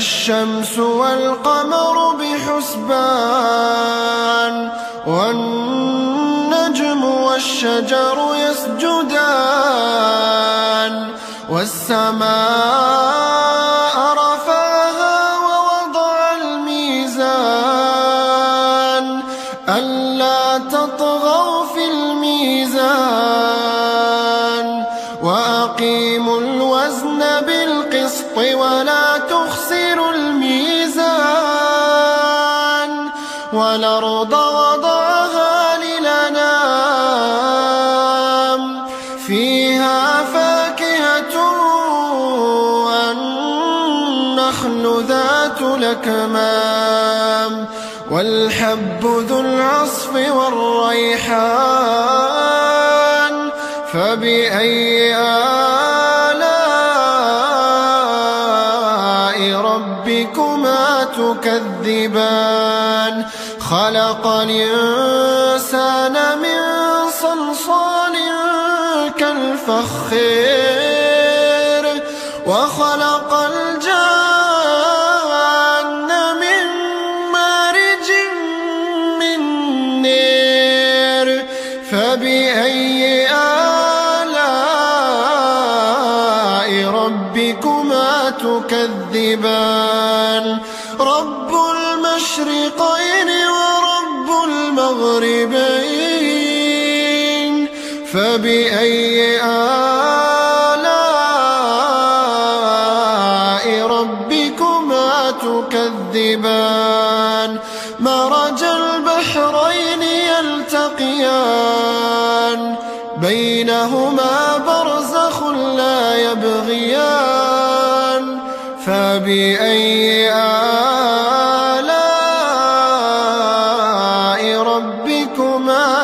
الشمس والقمر بحسبان والنجم والشجر يسجدان والسماء الأكمام والحب ذو العصف والريحان فبأي آلاء ربكما تكذبان؟ خلق الإنسان من صلصال كالفخير تكذبان رب المشرقين ورب المغربين فبأي آلاء ربكما تكذبان؟ مرج البحرين يلتقيان بينهما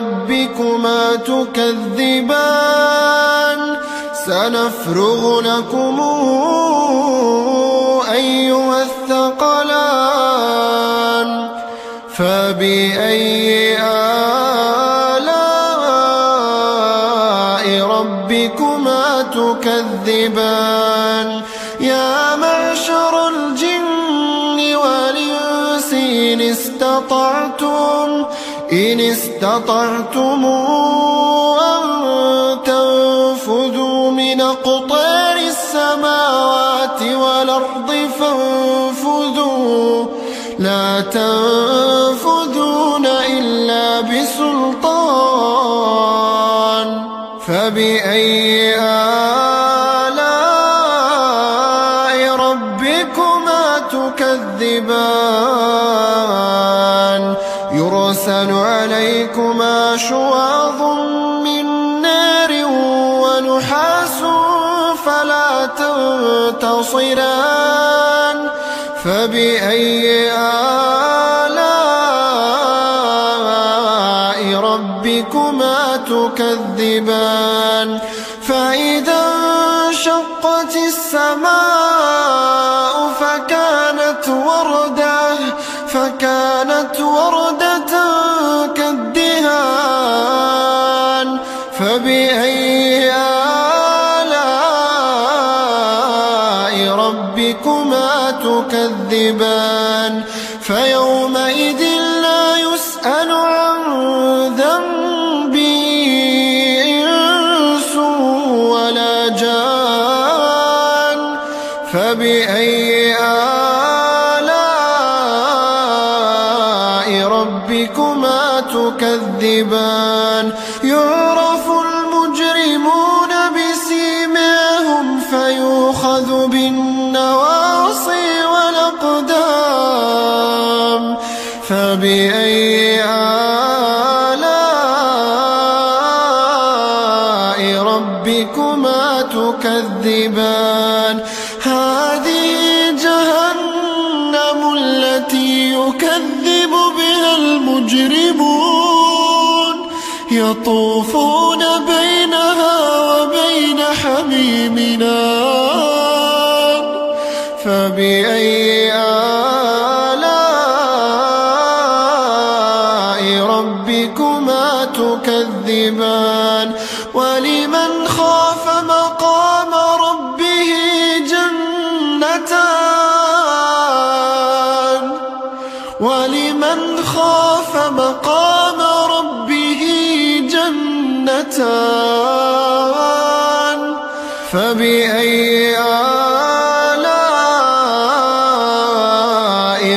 ربكما تكذبان سنفرغ لكم أيها الثقلان فبأي آلاء ربكما تكذبان يا معشر الجن والإنس إن استطعتم استطعتم أن تنفذوا من أقطار السماوات والأرض فانفذوا. لا تنفذون إلا بسلطان. فبأي عليكما شواظ من نار ونحاس فلا تنتصران فبأي آلاء ربكما تكذبان فإذا انشقت السماء فكانت وردة فكانت وردة كالدهان فبأي آلاء ربكما تكذبان؟ يعرف المجرمون بسيماهم فيؤخذ بالنواصي والأقدام. فبأي يطوفون بينها وبين حميمنا. فبأي آلاء ربكما تكذبان؟ ولمن خاف مقام ربه جنتان؟ جنتان فبأي آلاء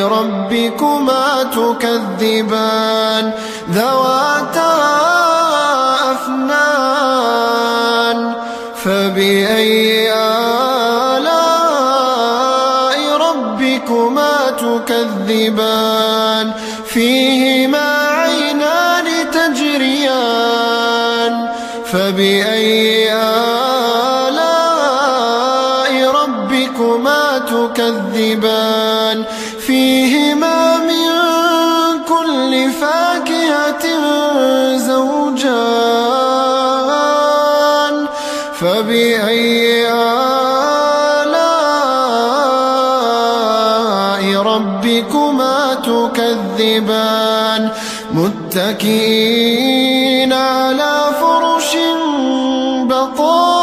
ربكما تكذبان؟ ذواتا أفنان فبأي آلاء ربكما تكذبان؟ فيهما ربكما تكذبان. فيهما من كل فاكهة زوجان. فبأي آلاء ربكما تكذبان. متكئين على فرش بطائنها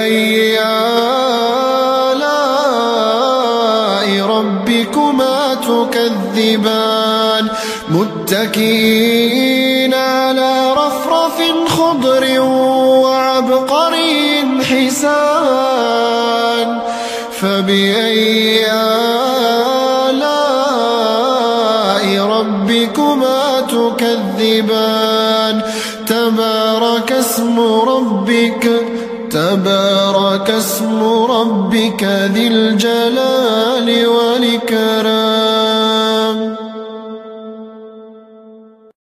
فبأي آلاء ربكما تكذبان؟ تبارك اسم ربك تبارك اسم ربك ذي الجلال والإكرام.